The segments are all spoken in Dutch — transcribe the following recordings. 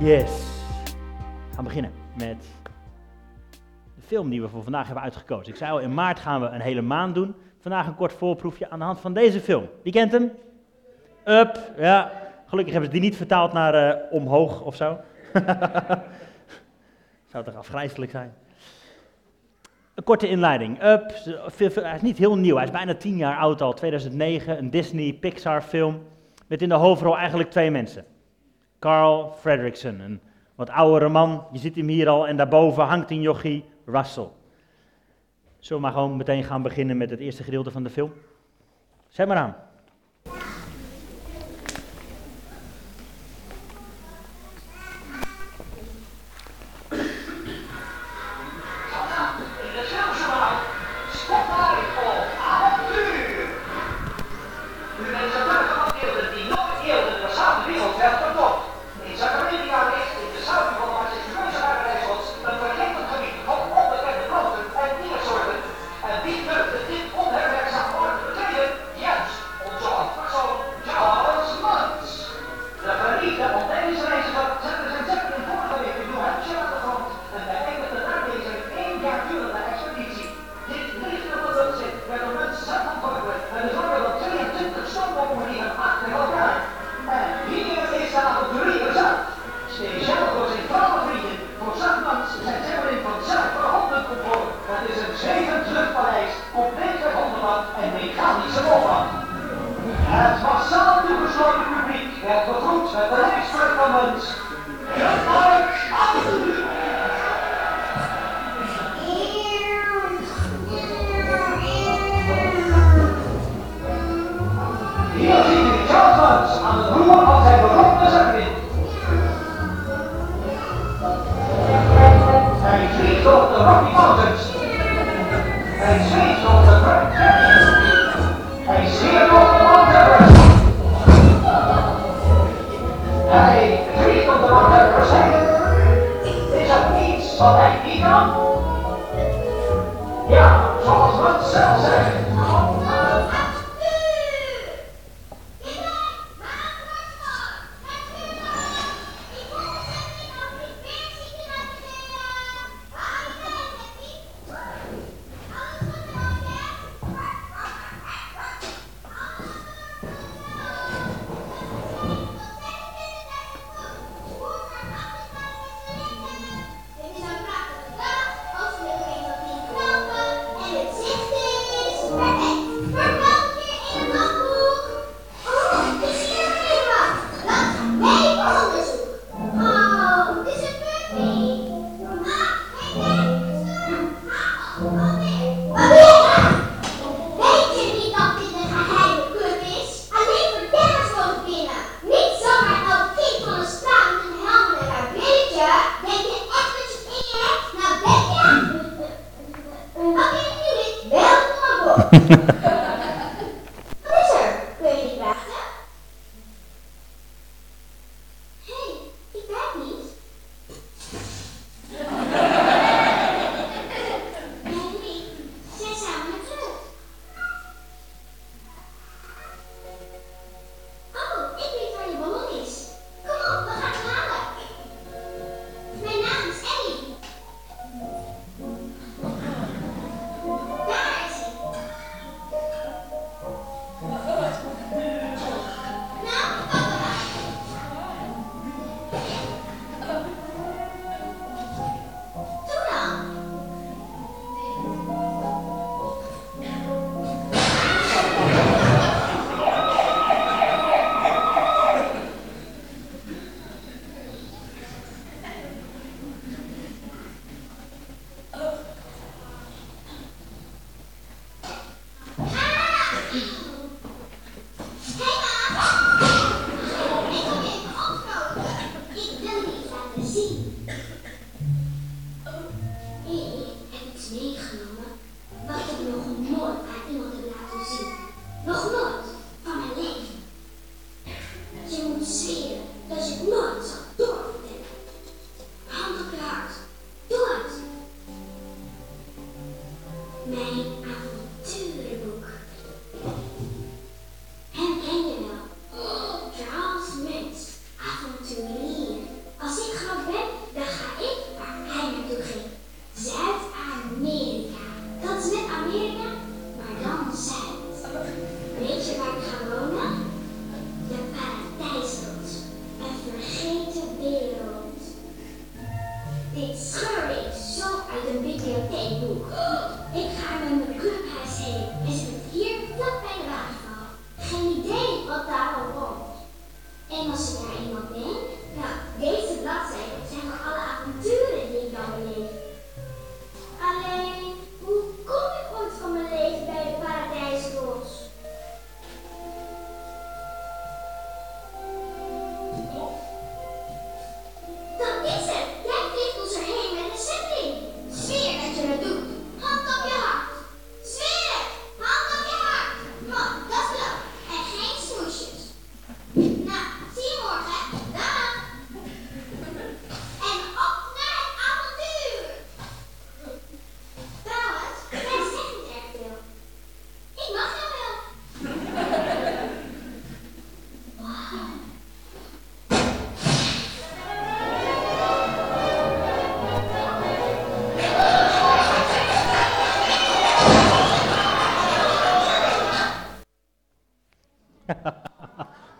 Yes. We gaan beginnen met de film die we voor vandaag hebben uitgekozen. Ik zei al, in maart gaan we een hele maand doen. Vandaag een kort voorproefje aan de hand van deze film. Wie kent hem? Up, ja. Gelukkig hebben ze die niet vertaald naar eh, omhoog of zo. Zou toch afgrijzelijk zijn? Een korte inleiding. Up, hij is niet heel nieuw, hij is bijna tien jaar oud al, 2009. Een Disney Pixar film met in de hoofdrol eigenlijk twee mensen. Carl Fredrickson, een wat oudere man. Je ziet hem hier al en daarboven hangt een jochie Russell. Zullen we maar gewoon meteen gaan beginnen met het eerste gedeelte van de film? Zet maar aan.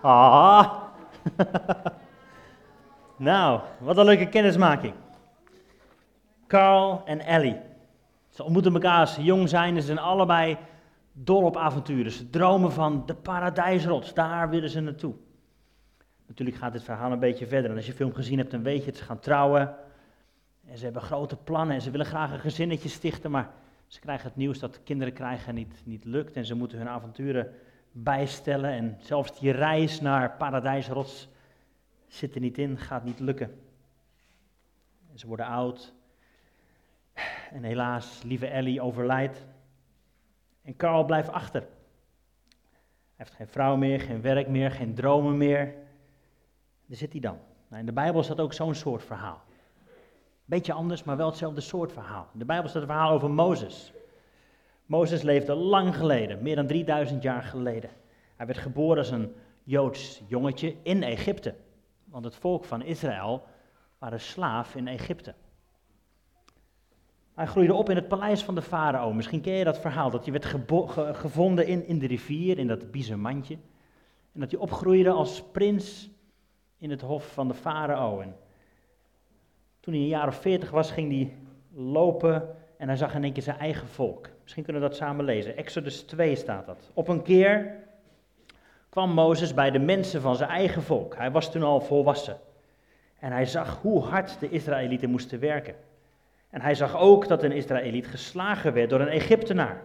Ah. nou, wat een leuke kennismaking. Carl en Ellie. Ze ontmoeten elkaar als ze jong zijn en ze zijn allebei dol op avonturen. Ze dromen van de paradijsrots, daar willen ze naartoe. Natuurlijk gaat dit verhaal een beetje verder. En als je film gezien hebt, dan weet je het. Ze gaan trouwen. En ze hebben grote plannen en ze willen graag een gezinnetje stichten. Maar ze krijgen het nieuws dat kinderen krijgen niet, niet lukt. En ze moeten hun avonturen bijstellen. En zelfs die reis naar Paradijsrots zit er niet in, gaat niet lukken. En ze worden oud. En helaas, lieve Ellie overlijdt. En Carl blijft achter. Hij heeft geen vrouw meer, geen werk meer, geen dromen meer. Daar zit hij dan. Nou, in de Bijbel staat ook zo'n soort verhaal. Beetje anders, maar wel hetzelfde soort verhaal. In de Bijbel staat een verhaal over Mozes. Mozes leefde lang geleden, meer dan 3000 jaar geleden. Hij werd geboren als een Joods jongetje in Egypte. Want het volk van Israël waren slaaf in Egypte. Hij groeide op in het paleis van de farao. Misschien ken je dat verhaal, dat hij werd gevonden in, in de rivier, in dat biezenmandje. En dat hij opgroeide als prins in het hof van de farao. En toen hij een jaar of veertig was, ging hij lopen en hij zag in één keer zijn eigen volk. Misschien kunnen we dat samen lezen. Exodus 2 staat dat. Op een keer kwam Mozes bij de mensen van zijn eigen volk. Hij was toen al volwassen. En hij zag hoe hard de Israëlieten moesten werken. En hij zag ook dat een Israëliet geslagen werd door een Egyptenaar.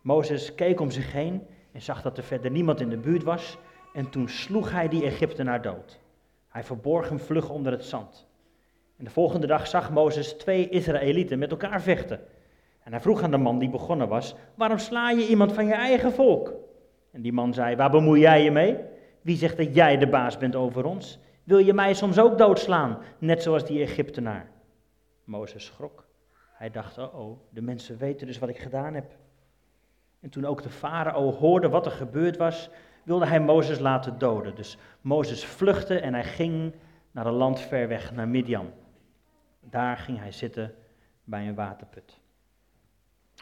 Mozes keek om zich heen en zag dat er verder niemand in de buurt was. En toen sloeg hij die Egyptenaar dood. Hij verborg hem vlug onder het zand. En de volgende dag zag Mozes twee Israëlieten met elkaar vechten. En hij vroeg aan de man die begonnen was: Waarom sla je iemand van je eigen volk? En die man zei: Waar bemoei jij je mee? Wie zegt dat jij de baas bent over ons? Wil je mij soms ook doodslaan, net zoals die Egyptenaar? Mozes schrok. Hij dacht: Oh, de mensen weten dus wat ik gedaan heb. En toen ook de farao hoorde wat er gebeurd was, wilde hij Mozes laten doden. Dus Mozes vluchtte en hij ging naar een land ver weg, naar Midian. Daar ging hij zitten bij een waterput.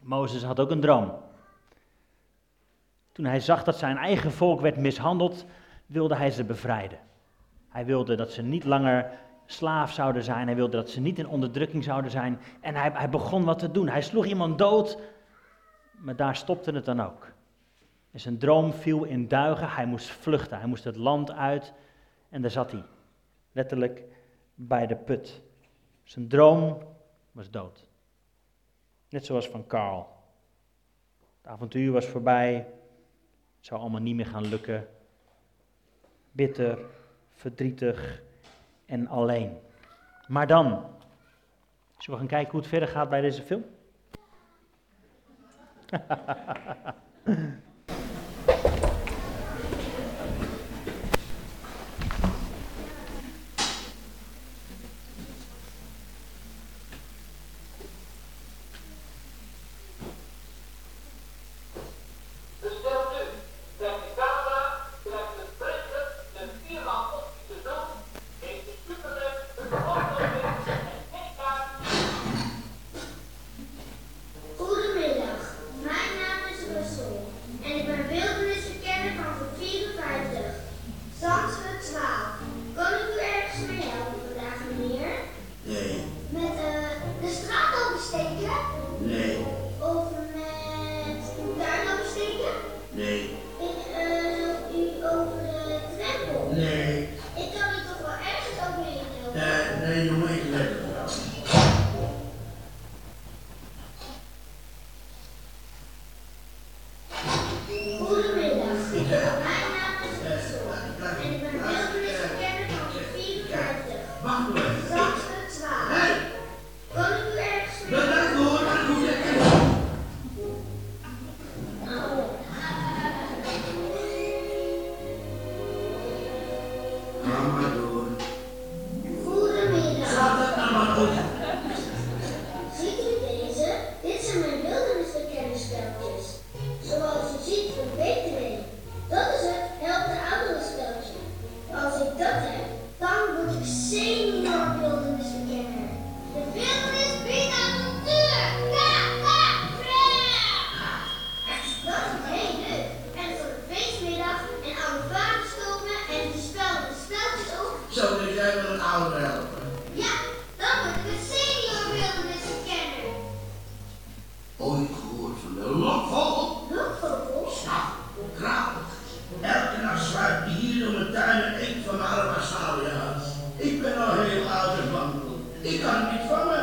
Mozes had ook een droom. Toen hij zag dat zijn eigen volk werd mishandeld, wilde hij ze bevrijden. Hij wilde dat ze niet langer slaaf zouden zijn. Hij wilde dat ze niet in onderdrukking zouden zijn. En hij, hij begon wat te doen. Hij sloeg iemand dood, maar daar stopte het dan ook. En zijn droom viel in duigen. Hij moest vluchten. Hij moest het land uit. En daar zat hij. Letterlijk bij de put. Zijn droom was dood. Net zoals van Carl. Het avontuur was voorbij. Het zou allemaal niet meer gaan lukken. Bitter, verdrietig en alleen. Maar dan, zullen we gaan kijken hoe het verder gaat bij deze film? Yeah. Ik, eh,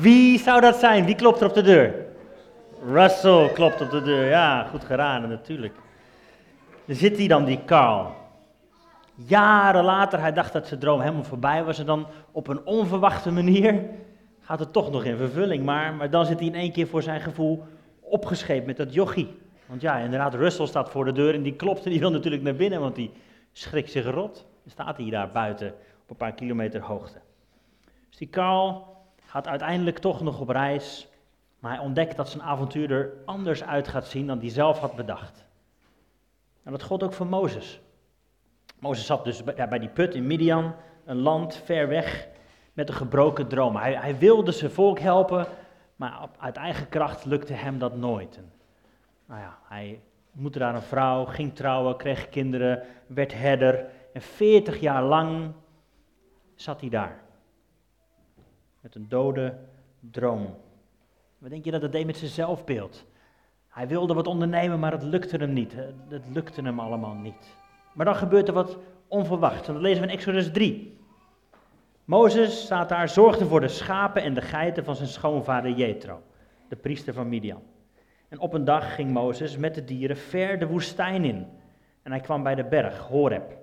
Wie zou dat zijn? Wie klopt er op de deur? Russell klopt op de deur. Ja, goed geraden natuurlijk. Zit hij dan, die Carl. Jaren later, hij dacht dat zijn droom helemaal voorbij was. En dan op een onverwachte manier gaat het toch nog in vervulling. Maar, maar dan zit hij in één keer voor zijn gevoel opgescheept met dat jochie. Want ja, inderdaad, Russell staat voor de deur en die klopt en die wil natuurlijk naar binnen, want die schrikt zich rot. Dan staat hij daar buiten op een paar kilometer hoogte. Dus die Carl gaat uiteindelijk toch nog op reis, maar hij ontdekt dat zijn avontuur er anders uit gaat zien dan hij zelf had bedacht. En dat gold ook voor Mozes. Mozes zat dus bij, die put in Midian, een land ver weg, met een gebroken droom. Hij, hij wilde zijn volk helpen, maar op- uit eigen kracht lukte hem dat nooit. Nou ja, hij ontmoette daar een vrouw, ging trouwen, kreeg kinderen, werd herder. En 40 jaar lang zat hij daar. Met een dode droom. Wat denk je dat het deed met zijn zelfbeeld? Hij wilde wat ondernemen, maar het lukte hem niet. hè. Het lukte hem allemaal niet. Maar dan gebeurt er wat onverwachts. En dat lezen we in Exodus 3. Mozes staat daar, zorgde voor de schapen en de geiten van zijn schoonvader Jethro, de priester van Midian. En op een dag ging Mozes met de dieren ver de woestijn in. En hij kwam bij de berg, Horeb.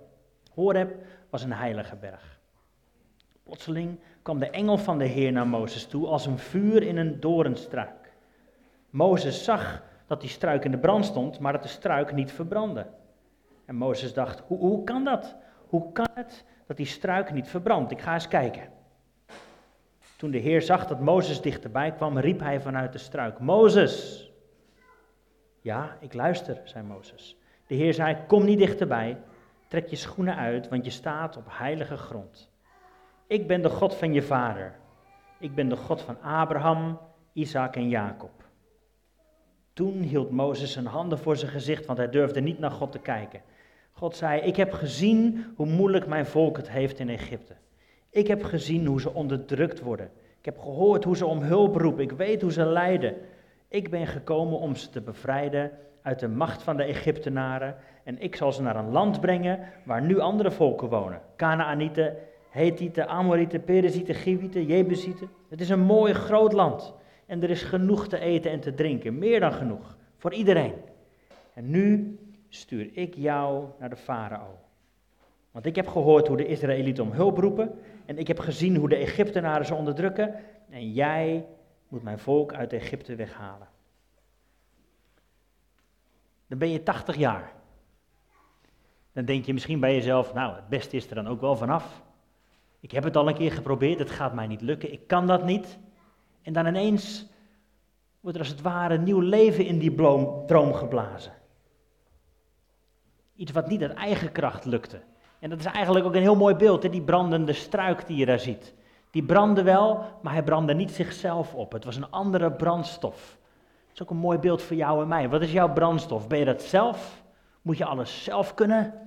Horeb was een heilige berg. Plotseling kwam de engel van de Heer naar Mozes toe als een vuur in een doornstruik. Mozes zag dat die struik in de brand stond, maar dat de struik niet verbrandde. En Mozes dacht, hoe, hoe kan dat? Hoe kan het dat die struik niet verbrandt? Ik ga eens kijken. Toen de Heer zag dat Mozes dichterbij kwam, riep hij vanuit de struik, Mozes! Ja, ik luister, zei Mozes. De Heer zei, kom niet dichterbij, trek je schoenen uit, want je staat op heilige grond. Ik ben de God van je vader. Ik ben de God van Abraham, Isaac en Jacob. Toen hield Mozes zijn handen voor zijn gezicht, want hij durfde niet naar God te kijken. God zei, ik heb gezien hoe moeilijk mijn volk het heeft in Egypte. Ik heb gezien hoe ze onderdrukt worden. Ik heb gehoord hoe ze om hulp roepen. Ik weet hoe ze lijden. Ik ben gekomen om ze te bevrijden uit de macht van de Egyptenaren. En ik zal ze naar een land brengen waar nu andere volken wonen. Canaanieten, Hethieten, Amorieten, Perizieten, Givieten, Jebusieten. Het is een mooi groot land. En er is genoeg te eten en te drinken. Meer dan genoeg. Voor iedereen. En nu stuur ik jou naar de farao. Want ik heb gehoord hoe de Israëlieten om hulp roepen. En ik heb gezien hoe de Egyptenaren ze onderdrukken. En jij moet mijn volk uit Egypte weghalen. Dan ben je 80 jaar. Dan denk je misschien bij jezelf, nou, het beste is er dan ook wel vanaf. Ik heb het al een keer geprobeerd, het gaat mij niet lukken, ik kan dat niet. En dan ineens wordt er als het ware nieuw leven in die droom geblazen. Iets wat niet uit eigen kracht lukte. En dat is eigenlijk ook een heel mooi beeld, hè? die brandende struik die je daar ziet. Die brandde wel, maar hij brandde niet zichzelf op. Het was een andere brandstof. Dat is ook een mooi beeld voor jou en mij. Wat is jouw brandstof? Ben je dat zelf? Moet je alles zelf kunnen?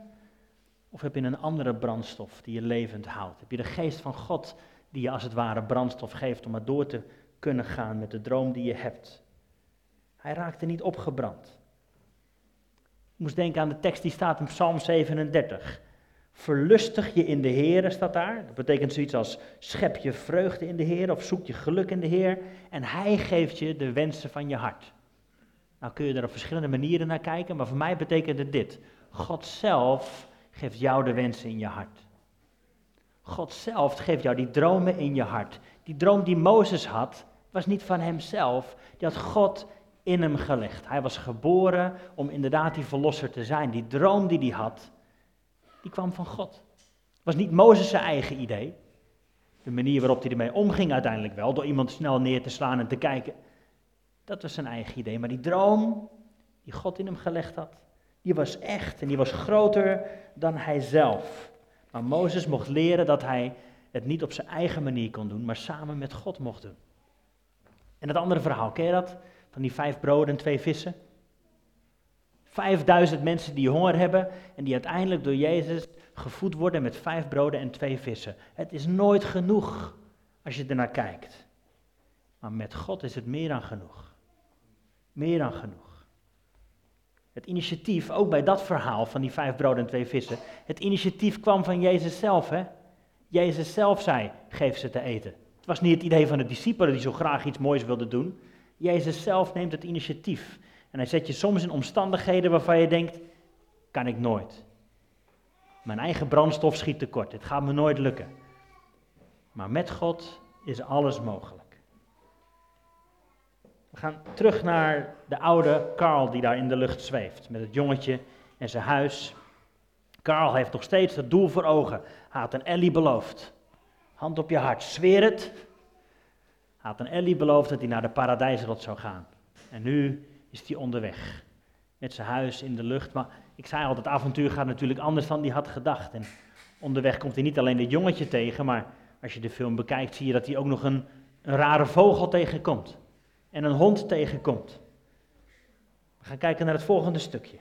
Of heb je een andere brandstof die je levend houdt? Heb je de geest van God die je als het ware brandstof geeft om maar door te kunnen gaan met de droom die je hebt? Hij raakte niet opgebrand. Ik moest denken aan de tekst die staat in Psalm 37. Verlustig je in de Heer, staat daar. Dat betekent zoiets als schep je vreugde in de Heer of zoek je geluk in de Heer. En Hij geeft je de wensen van je hart. Nou kun je er op verschillende manieren naar kijken, maar voor mij betekent het dit. God zelf geeft jou de wensen in je hart. God zelf geeft jou die dromen in je hart. Die droom die Mozes had, was niet van hemzelf. Die had God in hem gelegd. Hij was geboren om inderdaad die verlosser te zijn. Die droom die hij had, die kwam van God. Het was niet Mozes zijn eigen idee. De manier waarop hij ermee omging uiteindelijk wel, door iemand snel neer te slaan en te kijken. Dat was zijn eigen idee. Maar die droom die God in hem gelegd had, die was echt en die was groter dan hij zelf. Maar Mozes mocht leren dat hij het niet op zijn eigen manier kon doen, maar samen met God mocht doen. En het andere verhaal, ken je dat? Van die vijf broden en twee vissen. Vijfduizend mensen die honger hebben en die uiteindelijk door Jezus gevoed worden met vijf broden en twee vissen. Het is nooit genoeg als je ernaar kijkt. Maar met God is het meer dan genoeg. Meer dan genoeg. Het initiatief, ook bij dat verhaal van die vijf broden en twee vissen, het initiatief kwam van Jezus zelf. Hè? Jezus zelf zei, geef ze te eten. Het was niet het idee van de discipelen die zo graag iets moois wilden doen. Jezus zelf neemt het initiatief. En hij zet je soms in omstandigheden waarvan je denkt, kan ik nooit. Mijn eigen brandstof schiet tekort, het gaat me nooit lukken. Maar met God is alles mogelijk. Gaan terug naar de oude Karl die daar in de lucht zweeft, met het jongetje en zijn huis. Karl heeft nog steeds het doel voor ogen. Hij had een Ellie beloofd. Hand op je hart, zweer het. Hij had een Ellie beloofd dat hij naar de paradijsrot zou gaan. En nu is hij onderweg. Met zijn huis in de lucht. Maar ik zei al, het avontuur gaat natuurlijk anders dan hij had gedacht. En onderweg komt hij niet alleen dit jongetje tegen, maar als je de film bekijkt zie je dat hij ook nog een, een rare vogel tegenkomt. En een hond tegenkomt. We gaan kijken naar het volgende stukje.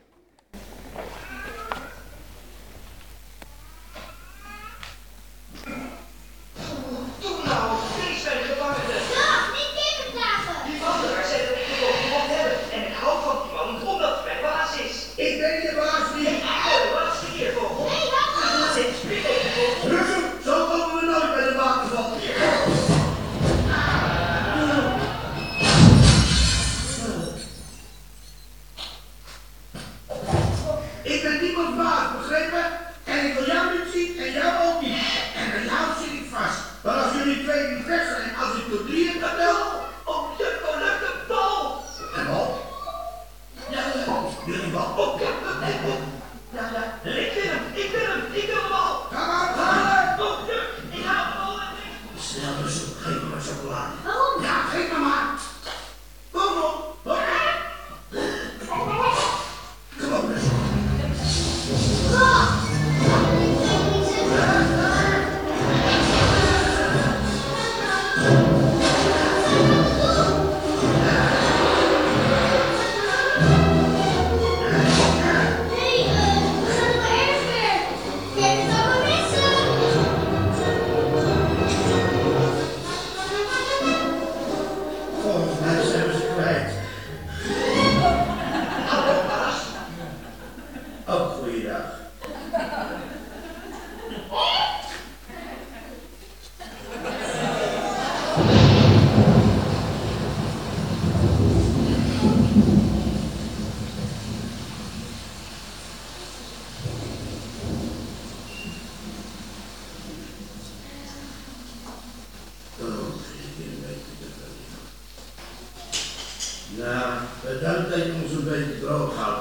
Bedankt dat je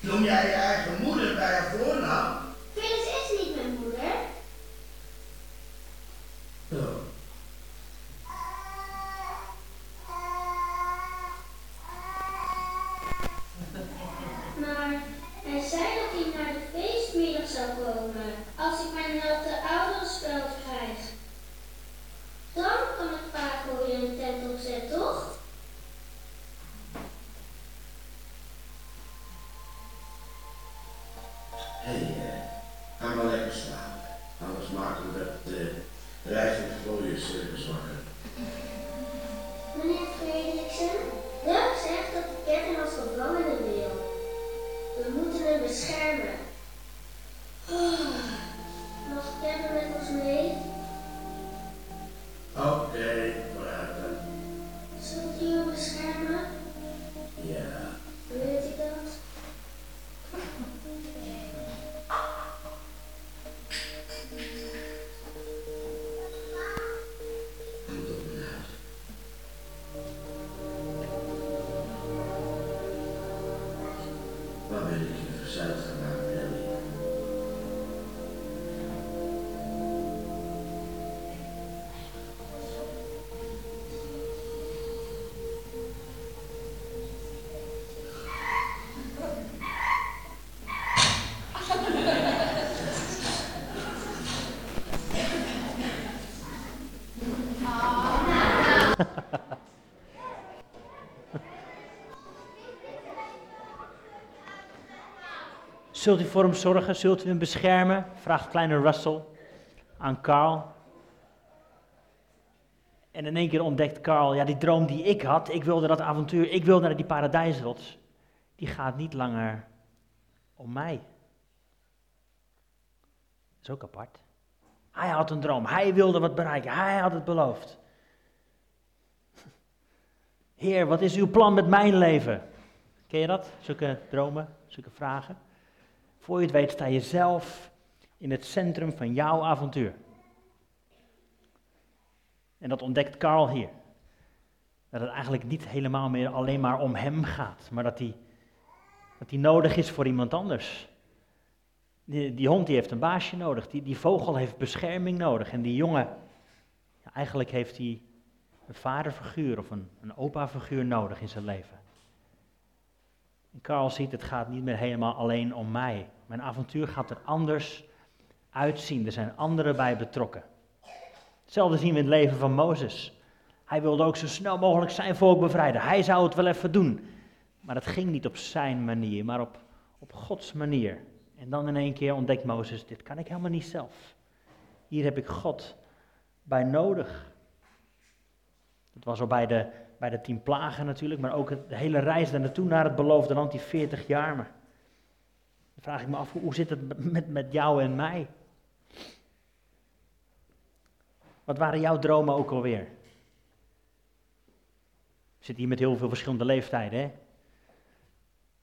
noem jij je eigen moeder bij haar voornaam? Zult u voor hem zorgen? Zult u hem beschermen? Vraagt kleine Russell aan Carl. En in één keer ontdekt Carl, ja, die droom die ik had, ik wilde dat avontuur, ik wilde naar die paradijsrots, die gaat niet langer om mij. Dat is ook apart. Hij had een droom, hij wilde wat bereiken, hij had het beloofd. Heer, wat is uw plan met mijn leven? Ken je dat? Zulke dromen, zulke vragen. Voor je het weet sta je zelf in het centrum van jouw avontuur. En dat ontdekt Carl hier. Dat het eigenlijk niet helemaal meer alleen maar om hem gaat, maar dat hij, dat hij nodig is voor iemand anders. Die, hond die heeft een baasje nodig, die, die vogel heeft bescherming nodig. En die jongen, eigenlijk heeft hij een vaderfiguur of een, een opa-figuur nodig in zijn leven. En Carl ziet, het gaat niet meer helemaal alleen om mij. Mijn avontuur gaat er anders uitzien. Er zijn anderen bij betrokken. Hetzelfde zien we in het leven van Mozes. Hij wilde ook zo snel mogelijk zijn volk bevrijden. Hij zou het wel even doen. Maar het ging niet op zijn manier, maar op, op Gods manier. En dan in één keer ontdekt Mozes, dit kan ik helemaal niet zelf. Hier heb ik God bij nodig. Dat was al bij de, bij de tien plagen natuurlijk, maar ook de hele reis daar naartoe naar het beloofde land, die 40 jaar. Maar dan vraag ik me af, hoe zit het met, met jou en mij? Wat waren jouw dromen ook alweer? Ik zit hier met heel veel verschillende leeftijden. Hè?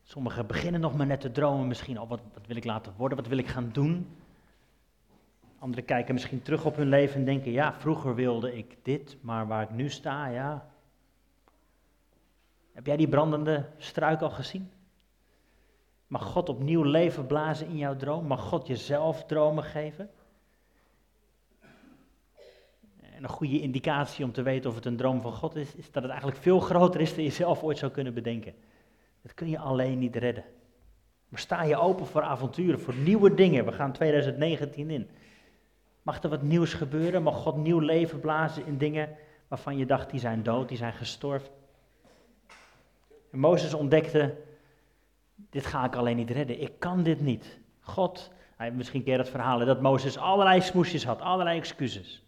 Sommigen beginnen nog maar net te dromen misschien. Oh, wat, wat wil ik laten worden? Wat wil ik gaan doen? Anderen kijken misschien terug op hun leven en denken, ja, vroeger wilde ik dit, maar waar ik nu sta, ja. Heb jij die brandende struik al gezien? Mag God opnieuw leven blazen in jouw droom? Mag God jezelf dromen geven? En een goede indicatie om te weten of het een droom van God is, is dat het eigenlijk veel groter is dan je zelf ooit zou kunnen bedenken. Dat kun je alleen niet redden. Maar sta je open voor avonturen, voor nieuwe dingen. We gaan 2019 in. Mag er wat nieuws gebeuren? Mag God nieuw leven blazen in dingen waarvan je dacht die zijn dood, die zijn gestorven? En Mozes ontdekte, dit ga ik alleen niet redden. Ik kan dit niet. God, misschien ken je dat verhaal, dat Mozes allerlei smoesjes had, allerlei excuses.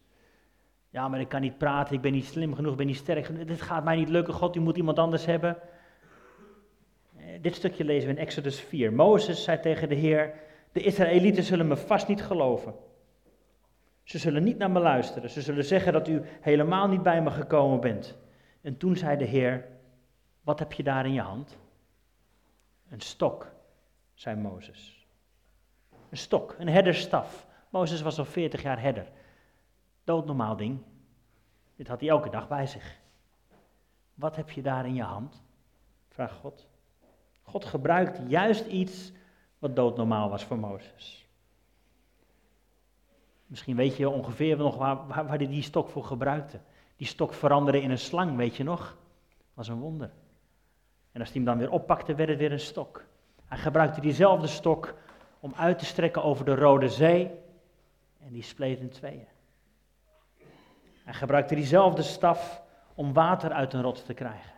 Ja, maar ik kan niet praten, ik ben niet slim genoeg, ik ben niet sterk genoeg. Dit gaat mij niet lukken, God, u moet iemand anders hebben. Dit stukje lezen we in Exodus 4. Mozes zei tegen de Heer, de Israëlieten zullen me vast niet geloven. Ze zullen niet naar me luisteren. Ze zullen zeggen dat u helemaal niet bij me gekomen bent. En toen zei de Heer, wat heb je daar in je hand? Een stok, zei Mozes. Een stok, een herderstaf. Mozes was al 40 jaar herder. Doodnormaal ding. Dit had hij elke dag bij zich. Wat heb je daar in je hand? Vraagt God. God gebruikt juist iets wat doodnormaal was voor Mozes. Misschien weet je ongeveer nog waar, waar, hij die stok voor gebruikte. Die stok veranderde in een slang, weet je nog? Was een wonder. En als hij hem dan weer oppakte, werd het weer een stok. Hij gebruikte diezelfde stok om uit te strekken over de Rode Zee. En die spleet in tweeën. Hij gebruikte diezelfde staf om water uit een rots te krijgen.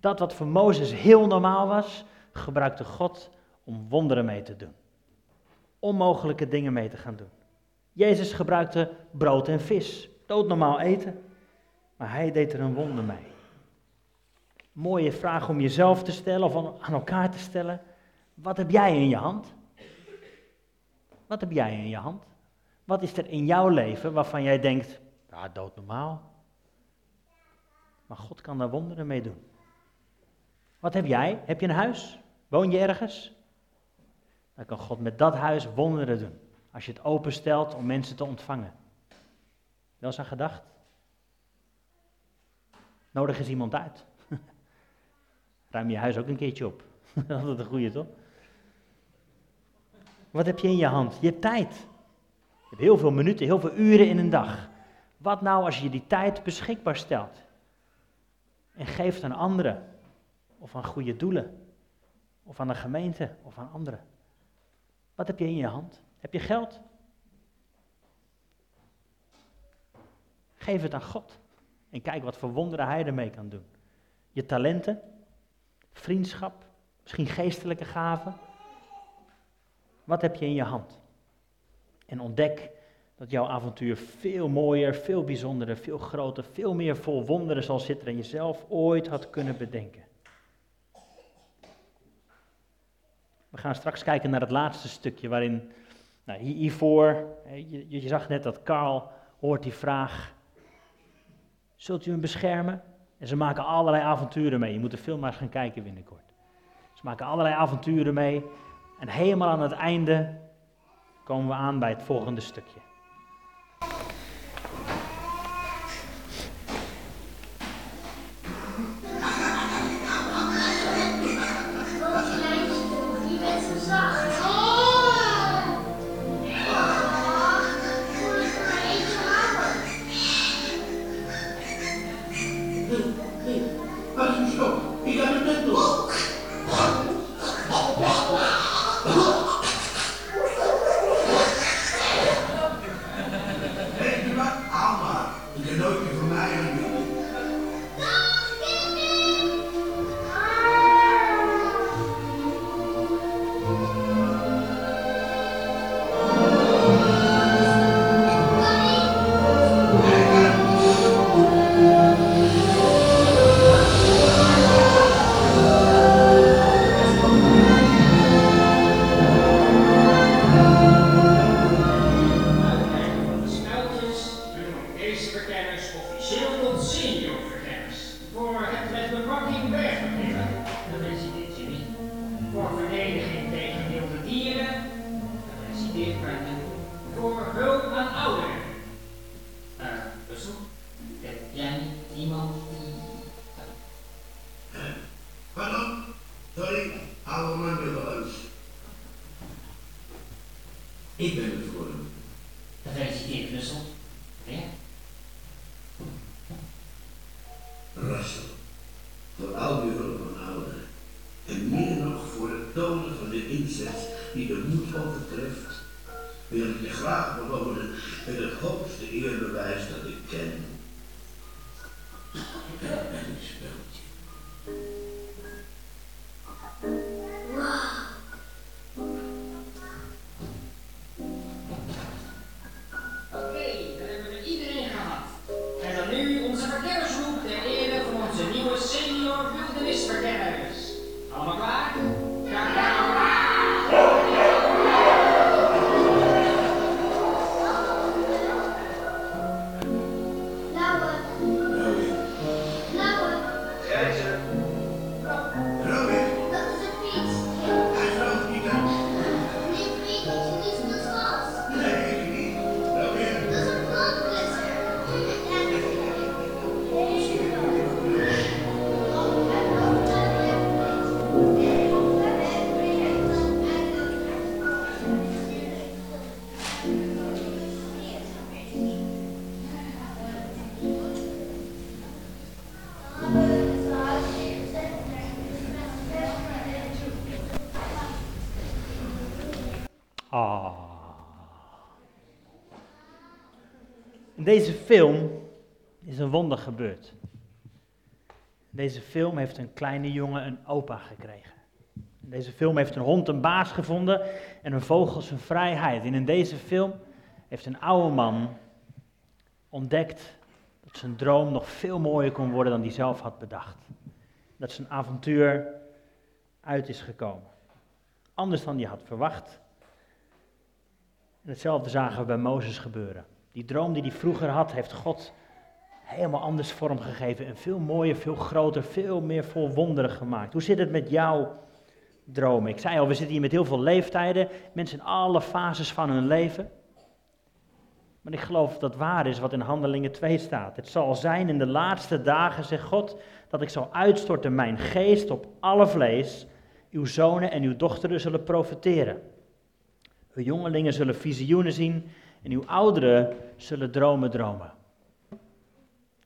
Dat wat voor Mozes heel normaal was, gebruikte God om wonderen mee te doen. Onmogelijke dingen mee te gaan doen. Jezus gebruikte brood en vis, doodnormaal eten, maar hij deed er een wonder mee. Mooie vraag om jezelf te stellen of aan elkaar te stellen. Wat heb jij in je hand? Wat heb jij in je hand? Wat is er in jouw leven waarvan jij denkt, ja, doodnormaal. Maar God kan daar wonderen mee doen. Wat heb jij? Heb je een huis? Woon je ergens? Dan kan God met dat huis wonderen doen. Als je het openstelt om mensen te ontvangen. Wel eens gedacht? Nodig eens iemand uit. Ruim je huis ook een keertje op. Dat is een goede, toch? Wat heb je in je hand? Je hebt tijd. Je hebt heel veel minuten, heel veel uren in een dag. Wat nou als je die tijd beschikbaar stelt? En geeft aan anderen. Of aan goede doelen. Of aan de gemeente. Of aan anderen. Wat heb je in je hand? Heb je geld? Geef het aan God. En kijk wat voor wonderen Hij ermee kan doen. Je talenten, vriendschap, misschien geestelijke gaven. Wat heb je in je hand? En ontdek dat jouw avontuur veel mooier, veel bijzonderer, veel groter, veel meer vol wonderen zal zitten dan je zelf ooit had kunnen bedenken. We gaan straks kijken naar het laatste stukje waarin, nou, hiervoor, je, je zag net dat Karl hoort die vraag, zult u hem beschermen? En ze maken allerlei avonturen mee. Je moet de film maar eens gaan kijken binnenkort. Ze maken allerlei avonturen mee. En helemaal aan het einde komen we aan bij het volgende stukje. In deze film is een wonder gebeurd. Deze film heeft een kleine jongen een opa gekregen. In deze film heeft een hond een baas gevonden en een vogel zijn vrijheid. En in deze film heeft een oude man ontdekt dat zijn droom nog veel mooier kon worden dan hij zelf had bedacht. Dat zijn avontuur uit is gekomen. Anders dan hij had verwacht. En hetzelfde zagen we bij Mozes gebeuren. Die droom die hij vroeger had, heeft God helemaal anders vormgegeven. En veel mooier, veel groter, veel meer vol wonderen gemaakt. Hoe zit het met jouw dromen? Ik zei al, we zitten hier met heel veel leeftijden. Mensen in alle fases van hun leven. Maar ik geloof dat waar is wat in Handelingen 2 staat. Het zal zijn in de laatste dagen, zegt God, dat ik zal uitstorten mijn geest op alle vlees. Uw zonen en uw dochteren zullen profeteren. Uw jongelingen zullen visioenen zien en uw ouderen zullen dromen dromen. Dat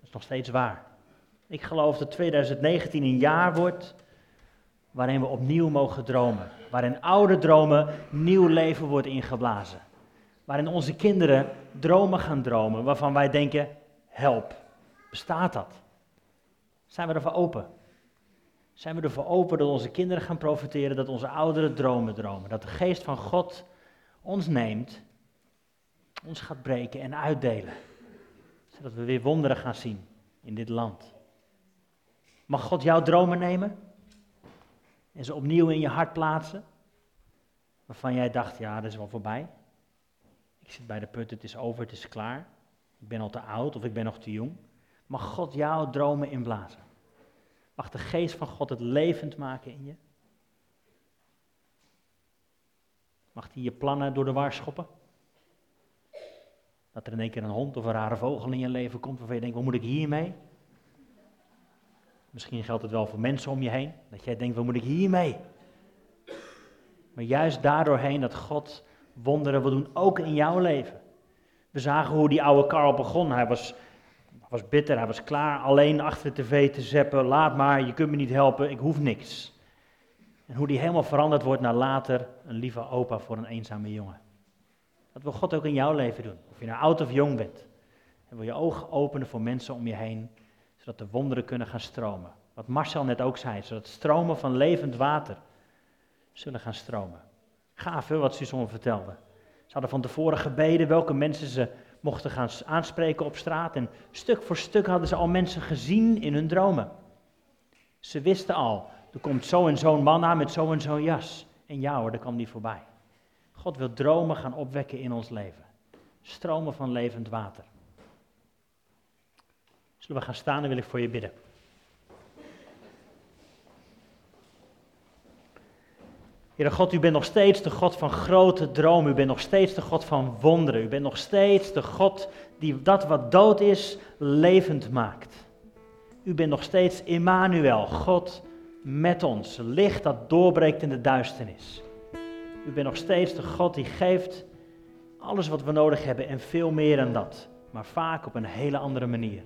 is nog steeds waar. Ik geloof dat 2019 een jaar wordt waarin we opnieuw mogen dromen. Waarin oude dromen nieuw leven wordt ingeblazen. Waarin onze kinderen dromen gaan dromen waarvan wij denken, help, bestaat dat? Zijn we ervoor open? Zijn we ervoor open dat onze kinderen gaan profiteren, dat onze ouderen dromen dromen? Dat de geest van God ons neemt, ons gaat breken en uitdelen. Zodat we weer wonderen gaan zien in dit land. Mag God jouw dromen nemen en ze opnieuw in je hart plaatsen? Waarvan jij dacht, ja, dat is wel voorbij. Ik zit bij de punt, het is over, het is klaar. Ik ben al te oud of ik ben nog te jong. Mag God jouw dromen inblazen? Mag de geest van God het levend maken in je? Mag hij je plannen door de war schoppen? Dat er in één keer een hond of een rare vogel in je leven komt waarvan je denkt, wat moet ik hiermee? Misschien geldt het wel voor mensen om je heen. Dat jij denkt, wat moet ik hiermee? Maar juist daardoorheen dat God wonderen wil doen, ook in jouw leven. We zagen hoe die oude Karl begon. Hij was, was bitter, hij was klaar, alleen achter de tv te zeppen. Laat maar, je kunt me niet helpen, ik hoef niks. En hoe die helemaal veranderd wordt naar later een lieve opa voor een eenzame jongen. Dat wil God ook in jouw leven doen. Of je nou oud of jong bent. En wil je ogen openen voor mensen om je heen, zodat de wonderen kunnen gaan stromen. Wat Marcel net ook zei, zodat stromen van levend water zullen gaan stromen. Gaaf, wat Suzanne vertelde. Ze hadden van tevoren gebeden welke mensen ze mochten gaan aanspreken op straat. En stuk voor stuk hadden ze al mensen gezien in hun dromen. Ze wisten al, er komt zo en zo'n man aan met zo en zo'n jas. En ja hoor, daar kwam die voorbij. God wil dromen gaan opwekken in ons leven. Stromen van levend water. Zullen we gaan staan en wil ik voor je bidden. Heere God, u bent nog steeds de God van grote dromen. U bent nog steeds de God van wonderen. U bent nog steeds de God die dat wat dood is, levend maakt. U bent nog steeds Immanuel, God met ons. Licht dat doorbreekt in de duisternis. U bent nog steeds de God die geeft alles wat we nodig hebben en veel meer dan dat. Maar vaak op een hele andere manier.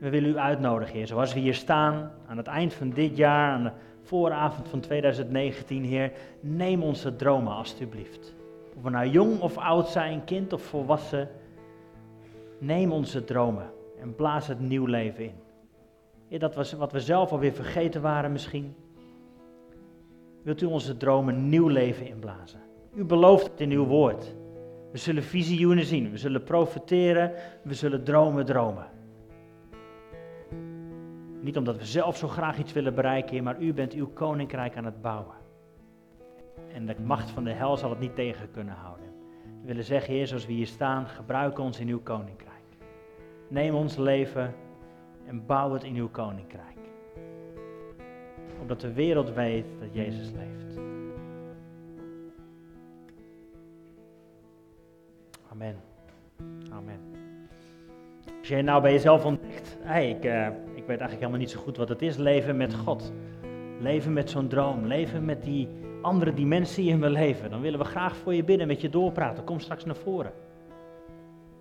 We willen u uitnodigen, Heer, zoals we hier staan aan het eind van dit jaar, aan de vooravond van 2019, Heer. Neem onze dromen alstublieft. Of we nou jong of oud zijn, kind of volwassen. Neem onze dromen en blaas het nieuw leven in. Dat was wat we zelf alweer vergeten waren misschien. Wilt u onze dromen nieuw leven inblazen? U belooft het in uw woord. We zullen visioenen zien, we zullen profiteren, we zullen dromen dromen. Niet omdat we zelf zo graag iets willen bereiken, maar u bent uw koninkrijk aan het bouwen. En de macht van de hel zal het niet tegen kunnen houden. We willen zeggen, Heer, zoals we hier staan, gebruik ons in uw koninkrijk. Neem ons leven en bouw het in uw koninkrijk. Opdat de wereld weet dat Jezus leeft. Amen. Amen. Als jij nou bij jezelf ontdekt, hey, ik, uh, ik weet eigenlijk helemaal niet zo goed wat het is, leven met God. Leven met zo'n droom, leven met die andere dimensie in mijn leven. Dan willen we graag voor je bidden, met je doorpraten. Kom straks naar voren.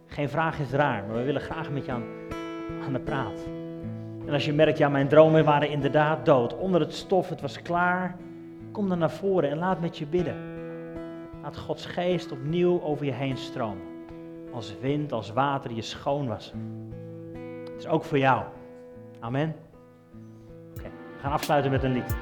Geen vraag is raar, maar we willen graag met je aan, aan de praat. En als je merkt, ja, mijn dromen waren inderdaad dood. Onder het stof, het was klaar. Kom dan naar voren en laat met je bidden. Laat Gods geest opnieuw over je heen stromen. Als wind, als water je schoon was. is ook voor jou. Amen. Oké, we gaan afsluiten met een lied.